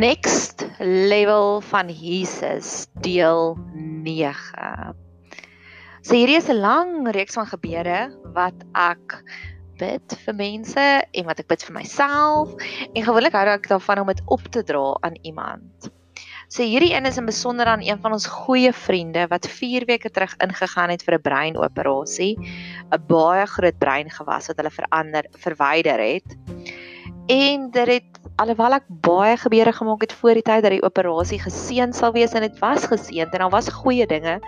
Next level van Jesus deel 9. So hierdie is 'n lang reeks van gebede wat ek bid vir mense en wat ek bid vir myself en gewoonlik hou ek daarvan om dit op te dra aan iemand. So hierdie een is in besonder aan een van ons goeie vriende wat 4 weke terug ingegaan het vir 'n breinoperasie, 'n baie groot breingewas wat hulle verander verwyder het. En dit het alhoewel ek baie gebeure gemaak het voor die tyd dat die operasie geseën sal wees en dit was geseën en daar was goeie dinge,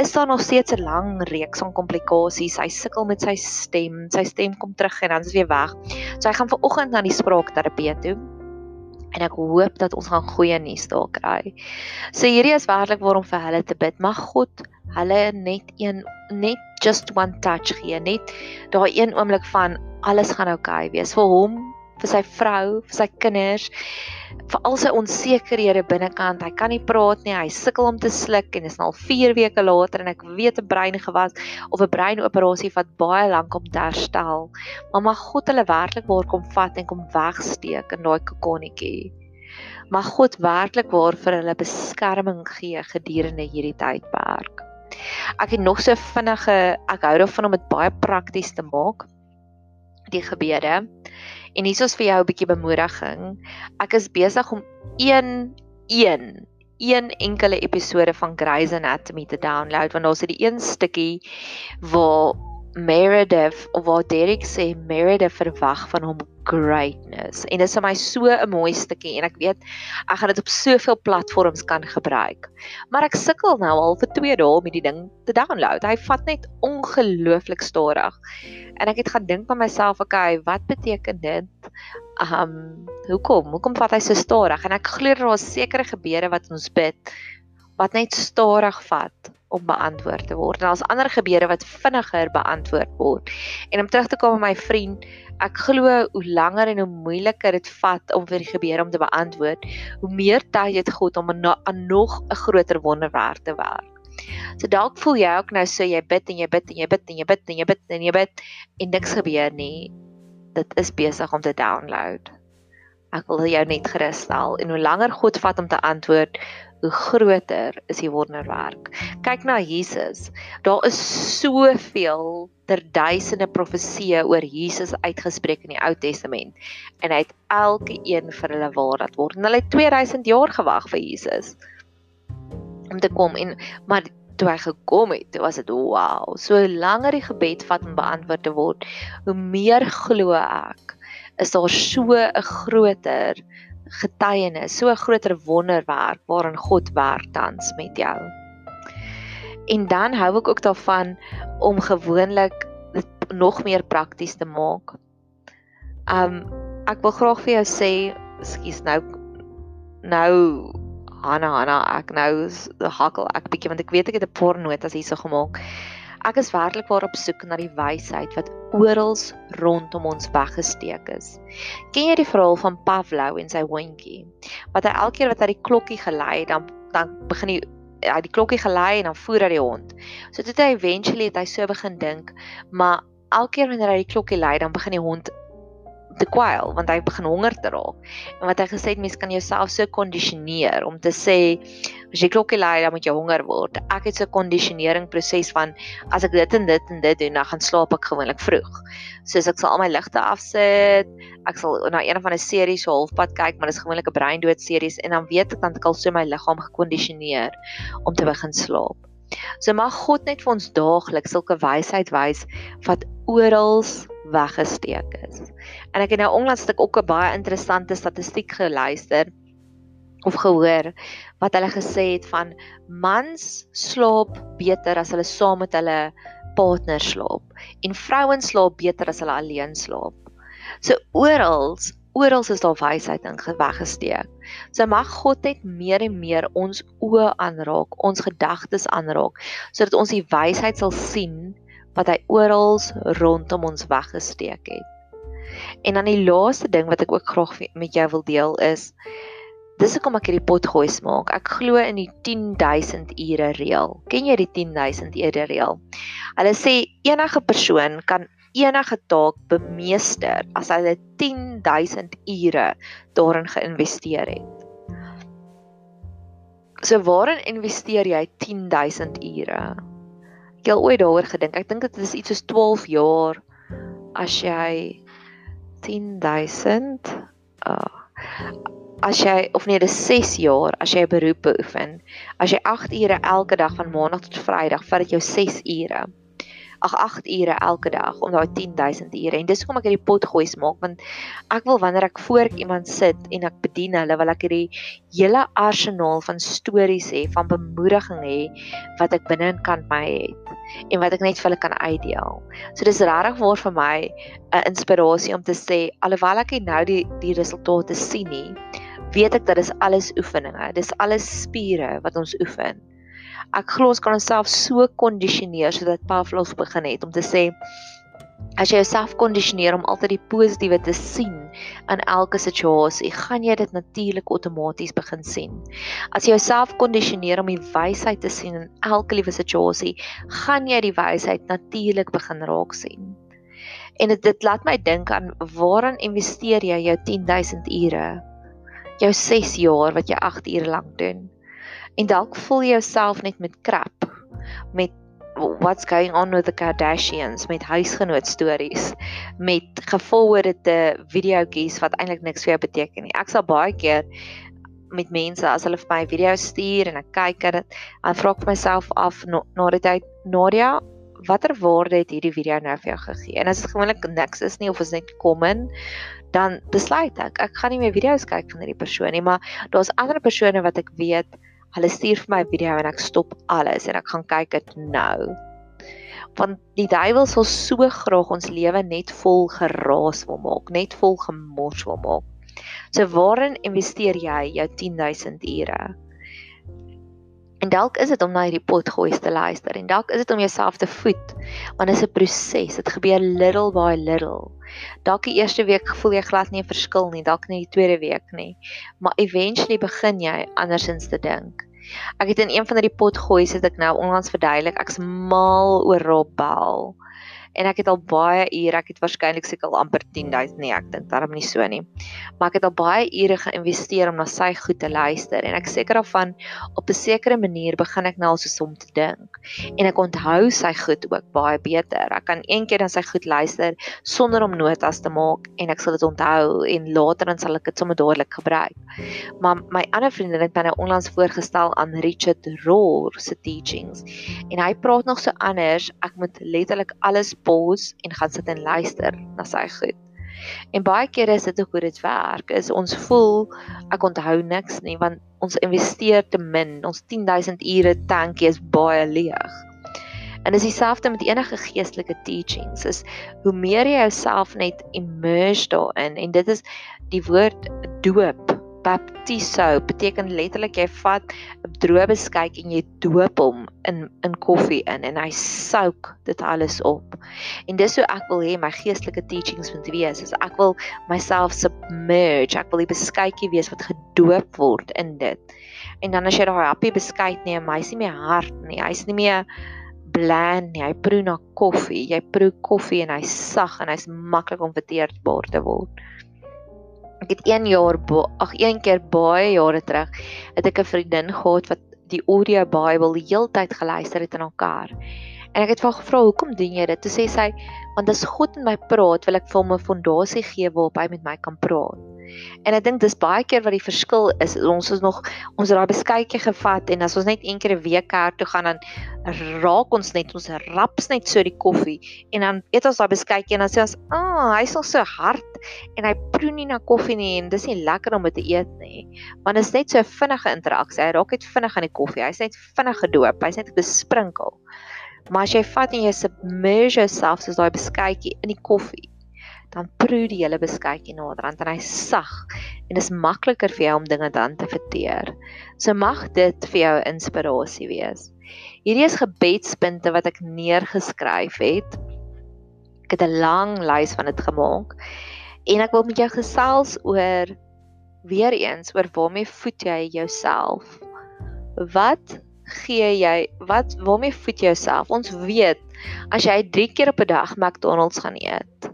is daar nog steeds 'n lang reeks van komplikasies. Hy sukkel met sy stem, sy stem kom terug en dan is weer weg. So hy gaan vanoggend na die spraakterapeut toe. En ek hoop dat ons gaan goeie nuus daar kry. So hierdie is werklik waarom vir hulle te bid. Mag God hulle net een net just one touch gee, net daai een oomblik van alles gaan oukei okay wees vir hom vir sy vrou, vir sy kinders, vir al sy onsekerhede binnekant. Hy kan nie praat nie, hy sukkel om te sluk en is nou al 4 weke later en ek weet 'n breingewas of 'n breinoperasie wat baie lank om te herstel. Maar mag God hulle werklik waar kom vat en kom wegsteek in daai kokonnetjie. Mag God werklik waar vir hulle beskerming gee gedurende hierdie tydperk. Ek het nog so vinnige, ek hou daarvan om dit baie prakties te maak die gebede. En hier is vir jou 'n bietjie bemoediging. Ek is besig om 1 1 een enkele episode van Grey's Anatomy te download want daar's 'n een stukkie waar Meredith of waar Derek sê Meredith verwag van hom greatness. En dit is vir my so 'n mooi stukkie en ek weet ek gaan dit op soveel platforms kan gebruik. Maar ek sukkel nou al vir 2 dae om die ding te download. Hy vat net ongelooflik stadig. En ek het gaan dink by myself, okay, wat beteken dit? Um, hoekom? Hoekom vat hy so stadig? En ek glo daar is sekere gebede wat ons bid wat net stadig vat om beantwoord te word. En daar's ander gebede wat vinniger beantwoord word. En om terug te kom by my vriend, ek glo hoe langer en hoe moeiliker dit vat om vir die gebede om te beantwoord, hoe meer tyd het God om aan nog 'n groter wonderwerk te werk. So dalk voel jy ook nou so jy bid en jy bid en jy bid en jy bid en jy bid en jy bid en niks gebeur nie. Dit is besig om te download. Ek wil jou net gerus stel en hoe langer God vat om te antwoord, hoe groter is die wonderwerk. Kyk na Jesus. Daar is soveel ter duisende profeseë oor Jesus uitgespreek in die Ou Testament en hy het elke een vir hulle waar dat word. En hulle het 2000 jaar gewag vir Jesus om te kom en maar toe hy gekom het, was dit wow. So langer die gebed vat om beantwoord te word, hoe meer glo ek is daar so 'n groter getuienis, so 'n groter wonderwerk waarin God werk tans met jou. En dan hou ek ook daarvan om gewoonlik nog meer prakties te maak. Um ek wil graag vir jou sê, ekskuus nou nou Hanna Hanna, ek nou hakkel ek bietjie want ek weet ek het 'n paar notas hierso gemaak. Ek is werklik waar op soek na die wysheid wat oral rondom ons weggesteek is. Ken jy die verhaal van Pavlov en sy hondjie? Wat hy elke keer wat hy die klokkie gelei, dan dan begin hy hy die klokkie gelei en dan voer hy die hond. So toe hy eventually het hy so begin dink, maar elke keer wanneer hy die klokkie lei, dan begin die hond te kwyl want hy begin honger te raak. En wat hy gesê het, mens kan jouself so kondisioneer om te sê as jy klokkie lui, dan moet jy honger word. Ek het so 'n kondisionering proses van as ek dit en dit en dit doen, dan gaan slaap ek gewoonlik vroeg. Soos ek sal al my ligte afsit, ek sal na een van 'n serie so halfpad kyk, maar dit is gewoonlik 'n breindood series en dan weet ek dan ek al so my liggaam gekondisioneer om te begin slaap. So mag God net vir ons daagliks sulke wysheid wys wat oral weggesteek is. En ek het nou onlangs stuk ook 'n baie interessante statistiek geluister of gehoor wat hulle gesê het van mans slaap beter as hulle saam met hulle partner slaap en vrouens slaap beter as hulle alleen slaap. So oral oral is daar wysheid in weggesteek. So mag God net meer en meer ons oë aanraak, ons gedagtes aanraak sodat ons die wysheid sal sien wat hy oral rondom ons weggesteek het. En dan die laaste ding wat ek ook graag met jou wil deel is dis hoekom ek hierdie pot gooi smaak. Ek glo in die 10000 ure reël. Ken jy die 10000 ure reël? Hulle sê enige persoon kan enige taak bemeester as hy 10000 ure daarin geïnvesteer het. So waarin investeer jy 10000 ure? Ek het ooit daaroor gedink. Ek dink dit is iets soos 12 jaar as jy 10000 uh as jy of nee, dis 6 jaar as jy 'n beroep beoefen. As jy 8 ure elke dag van maandag tot vrydag, vat dit jou 6 ure ag 8 ure elke dag om daai 10000 ure en dis hoekom ek hierdie pot gooi maak want ek wil wanneer ek voor iemand sit en ek bedien hulle wil ek hierdie hele arsenaal van stories hê van bemoediging hê wat ek binne in kan my het en wat ek net vir hulle kan uitdeel. So dis regtig waar vir my 'n inspirasie om te sê alhoewel ek nou die die resultate sien nie, weet ek dat dit alles oefeninge, dis alles spiere wat ons oefen ek glo ons kan onsself so kondisioneer sodat Pavlov begin het om te sê as jy jouself kondisioneer om altyd die positiewe te sien in elke situasie, gaan jy dit natuurlik outomaties begin sien. As jy jouself kondisioneer om die wysheid te sien in elke liewe situasie, gaan jy die wysheid natuurlik begin raak sien. En dit dit laat my dink aan waaraan investeer jy jou 10000 ure? Jou 6 jaar wat jy 8 ure lank doen. En dalk voel jy jouself net met krap met what's going on with the Kardashians met huisgenoot stories met gevolgde videoetjies wat eintlik niks vir jou beteken nie. Ek sal baie keer met mense as hulle vir my video stuur en ek kyk dit, dan vra ek myself af na die tyd Nadia, watter waarde het hierdie video nou vir jou gegee? En as dit gewoonlik niks is nie of is net common, dan besluit ek ek gaan nie meer video's kyk van hierdie persoon nie, maar daar's ander persone wat ek weet Hulle stuur vir my 'n video en ek stop alles en ek gaan kyk dit nou. Want die duiwel sal so graag ons lewe net vol geraas wil maak, net vol gemors wil maak. So waarin investeer jy jou 10000 ure? En dalk is dit om na hierdie potgooi te luister en dalk is dit om jouself te voed. Want dit is 'n proses. Dit gebeur little by little. Dalk die eerste week voel jy glad nie 'n verskil nie, dalk nie die tweede week nie. Maar eventually begin jy andersins te dink. Ek het in een van hierdie potgooi sit ek nou onlangs verduidelik, ek's mal oor Rob Bell en ek het al baie ure, ek het waarskynlik seker al amper 10000 nee, ek dink daarom nie so nie. Maar ek het al baie ure geïnvesteer om na sy goed te luister en ek seker daarvan op 'n sekere manier begin ek nou al so om te dink. En ek onthou sy goed ook baie beter. Ek kan een keer dan sy goed luister sonder om notas te maak en ek sal dit onthou en later dan sal ek dit sommer dadelik gebruik. Maar my ander vriendin het my nou onlangs voorgestel aan Richard Rohr se teachings en hy praat nog so anders. Ek moet letterlik alles pause en gaan sit en luister na sy goed. En baie kere is dit ook hoe dit werk. Is ons voel ek onthou niks nie want ons investeer te min. Ons 10000 ure tankie is baie leeg. En dis dieselfde met enige geestelike teachings. Is hoe meer jy jouself net immerse daarin en dit is die woord doop baptiso beteken letterlik jy vat 'n droë beskuit en jy doop hom in in koffie in en hy souk dit alles op. En dis hoe ek wil hê my geestelike teachings moet wees. Is ek wil myself submerge. Ek wil die beskuitjie wees wat gedoop word in dit. En dan as jy daai happy beskuit neem, hy's nie meer hard nie. Hy's nie meer bland nie. Hy proe na koffie. Jy proe koffie en hy's sag en hy's maklik om verteerbaar te word. Ek het 1 jaar ag een keer baie jare terug het ek 'n vriendin gehad wat die audio Bybel die heeltyd geluister het in haar kar. En ek het vir haar gevra, "Hoekom doen jy dit?" Toe sê sy, "Want as God met my praat, wil ek vir hom 'n fondasie gee waarop hy met my kan praat." En ek dink dis baie keer wat die verskil is. Ons is nog ons het daai beskuitjie gevat en as ons net een keer 'n week kerk toe gaan dan raak ons net ons raps net so die koffie en dan eet ons daai beskuitjie en dan sê ons, "Ag, oh, hy's nog so hard en hy proe nie na koffie nie en dis nie lekker om dit te eet nie." Want is net so 'n vinnige interaksie. Hy raak net vinnig aan die koffie. Hy's net vinnig gedoop. Hy's net besprinkel. Maar as jy vat en jy submerge yourself soos daai beskuitjie in die koffie dan proe die hele beskuitjie naderhand en hy sag en is makliker vir jou om dinge dan te verteer. So mag dit vir jou inspirasie wees. Hierdie is gebedspunte wat ek neergeskryf het. Ek het 'n lang lys van dit gemaak en ek wil met jou gesels oor weer eens oor waarmee voed jy jouself? Wat gee jy? Wat waarmee voed jy jouself? Ons weet as jy 3 keer op 'n dag McDonald's gaan eet,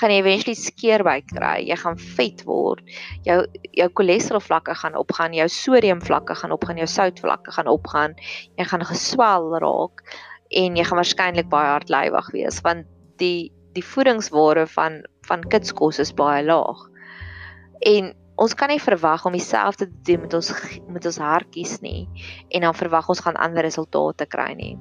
gaan jy eventually skeerbuik kry. Jy gaan vet word. Jou jou cholesterol vlakke gaan opgaan, jou sodium vlakke gaan opgaan, jou sout vlakke gaan opgaan. Jy gaan geswel raak en jy gaan waarskynlik baie hardlywig wees want die die voedingswaarde van van kitskos is baie laag. En ons kan nie verwag om dieselfde te doen met ons met ons hartjies nie en dan verwag ons gaan ander resultate kry nie.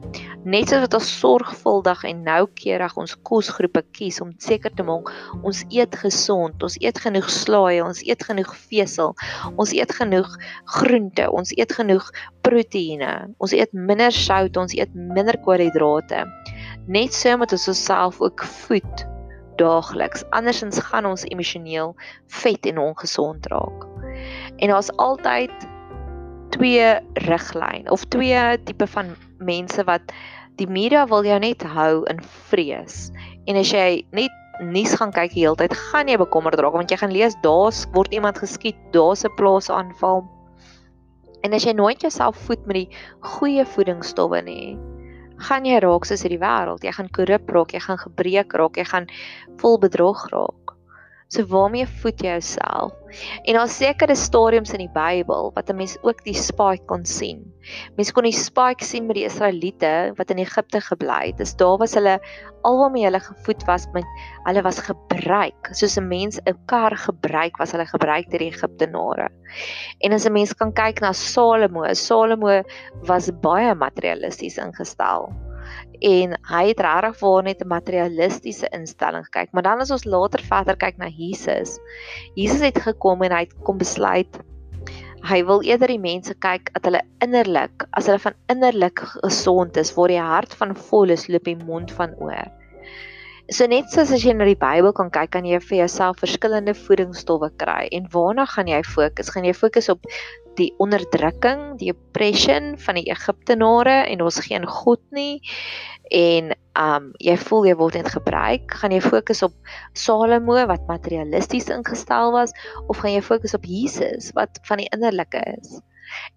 Net soos wat ons sorgvuldig en noukeurig ons kosgroepe kies om seker te maak ons eet gesond, ons eet genoeg slaai, ons eet genoeg vesel, ons eet genoeg groente, ons eet genoeg proteïene, ons eet minder sout, ons eet minder koolhidrate. Net so moet ons osself ook voed daagliks. Andersins gaan ons emosioneel vet en ongesond raak. En daar's altyd twee riglyne of twee tipe van mense wat die media wil jou net hou in vrees. En as jy net nuus gaan kyk die hele tyd, gaan jy bekommerd raak want jy gaan lees daar's word iemand geskiet, daar's 'n plaasaanval. En as jy nooit jouself voed met die goeie voedingsstowwe nie, gaan jy raak soos hierdie wêreld. Jy gaan korrup raak, jy gaan gebreek raak, jy gaan vol bedrog raak. So waarmee voed jy jouself? En daar's sekere stadiums in die Bybel wat 'n mens ook die spike kon sien. Mense kon die spike sien met die Israeliete wat in Egipte gebly het. Dis daar was hulle alwaarmee hulle gevoed was met hulle was gebruik. Soos 'n mens 'n kar gebruik was hulle gebruik deur die Egiptenare. En as 'n mens kan kyk na Salomo, Salomo was baie materialisties ingestel en hy het regtig vir net 'n materialistiese instelling gekyk. Maar dan as ons later verder kyk na Jesus, Jesus het gekom en hy het kom besluit hy wil eerder die mense kyk dat hulle innerlik, as hulle van innerlik gesond is, waar die hart van vol is, loop die mond van oor. So net soos as jy na die Bybel kan kyk, kan jy vir jouself verskillende voedingsstowwe kry. En waarna gaan jy fokus? Gaan jy fokus op die onderdrukking, die oppression van die Egiptenare en ons geen God nie en um jy voel jy word net gebruik, gaan jy fokus op Salomo wat materialisties ingestel was of gaan jy fokus op Jesus wat van die innerlike is?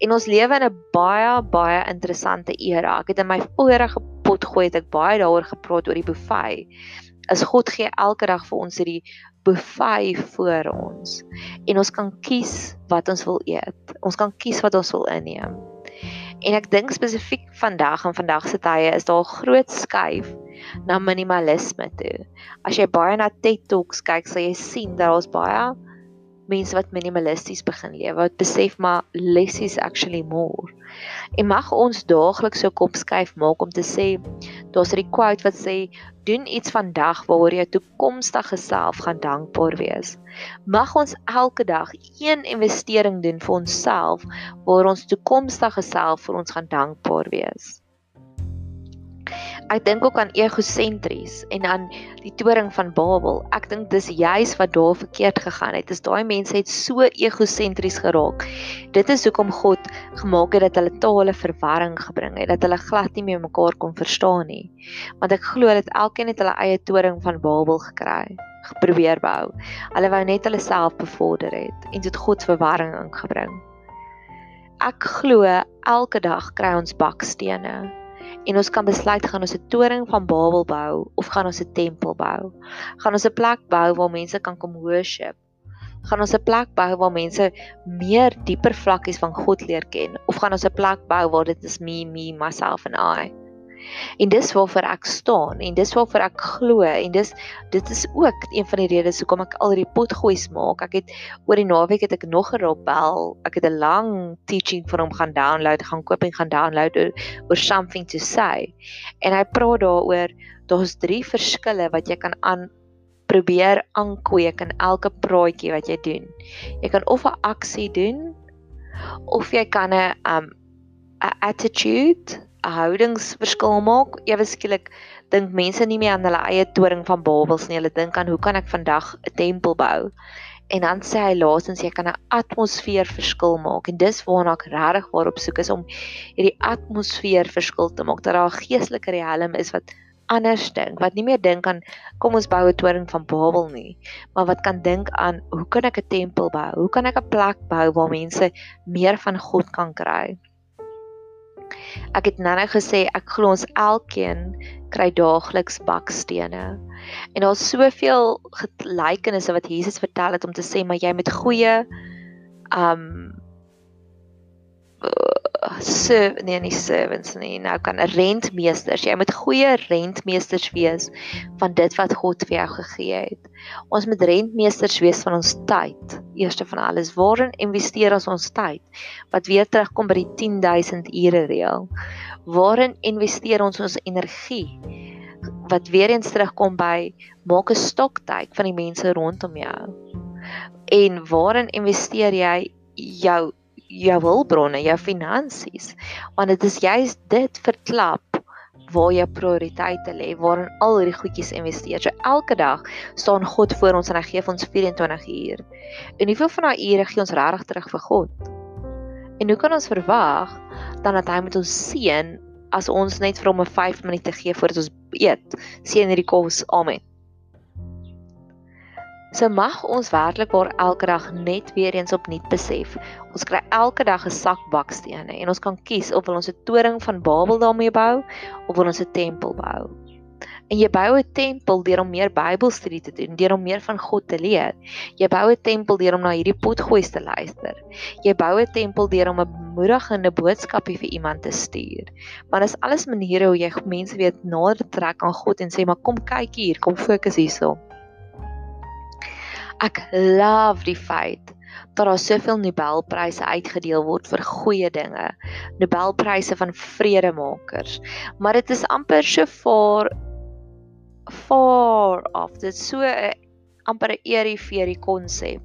En ons lewe in 'n baie baie interessante era. Ek het in my vorige pot gooi het ek baie daaroor gepraat oor die buffet. As God gee elke dag vir ons hierdie buffet voor ons en ons kan kies wat ons wil eet. Ons kan kies wat ons wil inneem. En ek dink spesifiek vandag en vandag se tye is daar 'n groot skuif na minimalisme toe. As jy baie na TED Talks kyk, sal jy sien dat daar's baie mense wat minimalisties begin lewe, wat besef maar less is actually more. En mag ons daagliks so kop skuif maak om te sê, daar's 'n quote wat sê, doen iets vandag waaroor jy toekomstige self gaan dankbaar wees. Mag ons elke dag een investering doen vir onsself waar ons toekomstige self vir ons gaan dankbaar wees. Ek dink ook aan egosentries en aan die toring van Babel. Ek dink dis juis wat daar verkeerd gegaan het. Dis daai mense het so egosentries geraak. Dit is hoekom God gemaak het dat hulle tale verwarring gebring het, dat hulle glad nie meer mekaar kon verstaan nie. Want ek glo dat elkeen het hulle eie toring van Babel gekry, geprobeer bou. Hulle wou net hulle self bevorder het en dit God verwarring ingebring. Ek glo elke dag kry ons bakstene en ons kan besluit gaan ons 'n toring van Babel bou of gaan ons 'n tempel bou. Gaan ons 'n plek bou waar mense kan kom worship. Gaan ons 'n plek bou waar mense meer dieper vlakkies van God leer ken of gaan ons 'n plek bou waar dit is me, me, myself and I. En dis waarvoor ek staan en dis waarvoor ek glo en dis dit is ook een van die redes hoekom ek al hierdie potgoeis maak. Ek het oor die naweek het ek nog 'n rappel. Ek het 'n lang teaching van hom gaan download, gaan koop en gaan download oor, oor something to say. En hy praat daaroor daar's drie verskille wat jy kan aan probeer aankweek in elke praatjie wat jy doen. Jy kan of 'n aksie doen of jy kan 'n um 'n attitude houdingsverskil maak. Ewe skielik dink mense nie meer aan hulle eie toring van Babels nie. Hulle dink aan hoe kan ek vandag 'n tempel bou? En dan sê hy laasens jy kan 'n atmosfeer verskil maak en dis waarna ek regtig waarop soek is om hierdie atmosfeer verskil te maak dat daar 'n geestelike riem is wat anders dink, wat nie meer dink aan kom ons bou 'n toring van Babel nie, maar wat kan dink aan hoe kan ek 'n tempel bou? Hoe kan ek 'n plek bou waar mense meer van God kan kry? Ek het nou-nou gesê ek glo ons elkeen kry daagliks bakstene. En daar's soveel gelykenisse wat Jesus vertel het om te sê maar jy moet goeie um se nee nie servants nie. Nou kan rentmeesters jy moet goeie rentmeesters wees van dit wat God vir jou gegee het. Ons moet rentmeesters wees van ons tyd. Eerste van alles waarin investeer ons ons tyd? Wat weer terugkom by die 10000 ure reël. Waarin investeer ons ons energie? Wat weer eens terugkom by maak 'n stoktyd van die mense rondom jou. En waarin investeer jy jou jou hulpbronne, jou finansies. Want dit is juist dit verklap waar jou prioriteite lê, waarin al hierdie goedjies investeer. So elke dag staan God voor ons en hy gee ons 24 uur. En hoeveel van daai ure gee ons regtig terug vir God? En hoe kan ons verwag dan dat hy met ons seën as ons net vir hom 'n 5 minute gee voordat ons eet? Seën hierdie kos. Amen. So mag ons werklik waar elke dag net weer eens opnuut besef. Ons kry elke dag 'n sak bakstene en ons kan kies of wil ons 'n toring van Babel daarmee bou of wil ons 'n tempel bou. En jy bou 'n tempel deur om meer Bybelstudie te doen, deur om meer van God te leer. Jy bou 'n tempel deur om na hierdie potgoeie te luister. Jy bou 'n tempel deur om 'n bemoedigende boodskapie vir iemand te stuur. Maar dis alles maniere hoe jy mense weet nader trek aan God en sê maar kom kyk hier, kom fokus hierso. Ek love die feit dat daar soveel Nobelpryse uitgedeel word vir goeie dinge. Nobelpryse van vredemakers. Maar dit is amper so far far off. Dit so 'n amper 'n eerie konsep.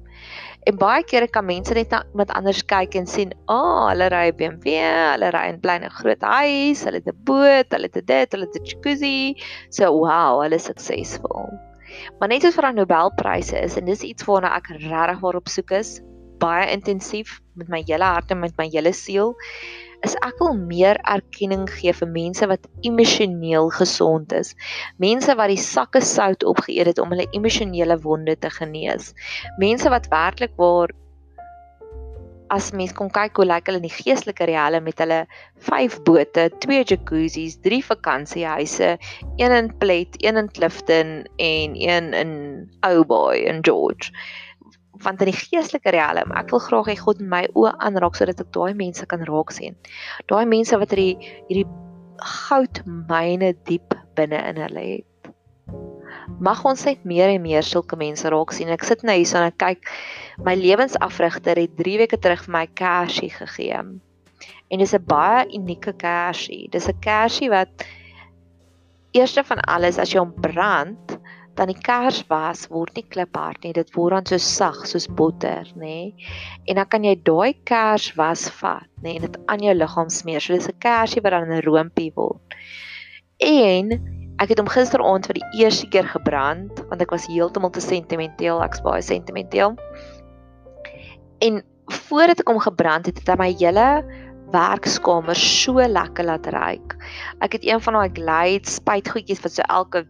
En baie kere kan mense net met anders kyk en sien, "Ag, oh, hulle ry BMW, hulle ry in 'n groot huis, hulle het 'n boot, hulle het dit, hulle het 'n jacuzzi." So, wow, hulle is suksesvol. Maar net soos vir aan Nobelpryse is en dis iets waarna ek regtig waar op soek is, baie intensief met my hele hart en met my hele siel, is ek wil meer erkenning gee vir mense wat emosioneel gesond is. Mense wat die sakke sout opgeëet het om hulle emosionele wonde te genees. Mense wat werklik waar as mens kom kyk hoe lyk hulle in die geestelike rieale met hulle 5 bote, 2 jacuzzis, 3 vakansiehuise, een in Plet, een in Clifton en een in Ouboy in George. Want in die geestelike rieale, ek wil graag hê God my oë aanraak sodat ek daai mense kan raak sien. Daai mense wat hierdie hierdie goudmyne diep binne in hulle het mag ons net meer en meer sulke mense raak sien. Ek sit nou hier so en kyk my lewensafrigter het 3 weke terug vir my kersie gegee. En dis 'n baie unieke kersie. Dis 'n kersie wat eerste van alles as jy hom brand, dan die kers was word nie kliphard nie. Dit word dan so sag soos botter, nê? En dan kan jy daai kers was vat, nê, en dit aan jou liggaam smeer. So dis 'n kersie wat dan 'n roompie word. En Ek het hom gisteraand vir die eerste keer gebrand want ek was heeltemal te sentimenteel, ek's baie sentimenteel. En voordat ek hom gebrand het, het hy my hele werkskamer so lekker laat ruik. Ek het een van daai Glade spuitgoedjies wat so elke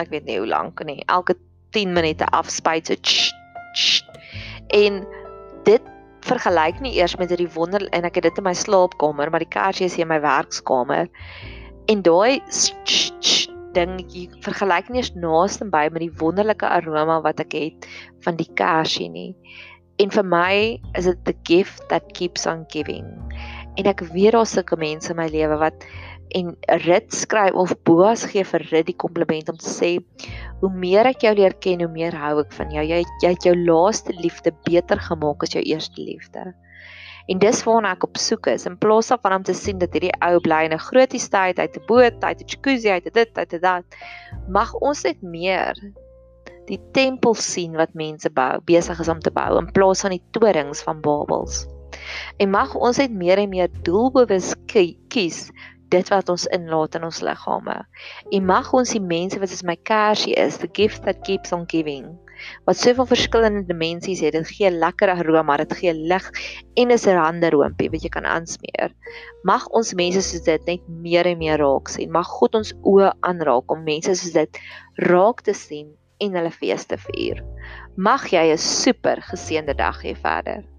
ek weet nie hoe lank nie, elke 10 minute afspuit so tsch, tsch. en dit vergelyk nie eers met hierdie wonder en ek het dit in my slaapkamer, maar die kersie is hier in my werkskamer. En daai ding jy vergelyk nie eens naaste by met die wonderlike aroma wat ek het van die kersie nie. En vir my is dit the gift that keeps on giving. En ek weet daar sulke mense in my lewe wat en Rit skryf of Boas gee vir Rit die kompliment om te sê hoe meer ek jou leer ken, hoe meer hou ek van jou. Jy jy het jou laaste liefde beter gemaak as jou eerste liefde. En dis waarna ek op soek is. In plaas daarvan om te sien dat hierdie ou bly in 'n groot estate, uit 'n boot, uit 'n jacuzzi, uit dit, uit dit, mag ons net meer die tempel sien wat mense bou, besig is om te bou in plaas van die torings van Babels. En mag ons net meer en meer doelbewus kies dit wat ons inlaat in ons liggame. En mag ons die mense wat soos my kersie is, the gift that keeps on giving wat soveel verskillende dimensies het. Dit gee lekker aroma, dit gee lig en is 'n hande roompie wat jy kan aansmeer. Mag ons mense soos dit net meer en meer raak sien. Mag God ons oë aanraak om mense soos dit raak te sien en hulle fees te vier. Mag jy 'n super geseënde dag hê verder.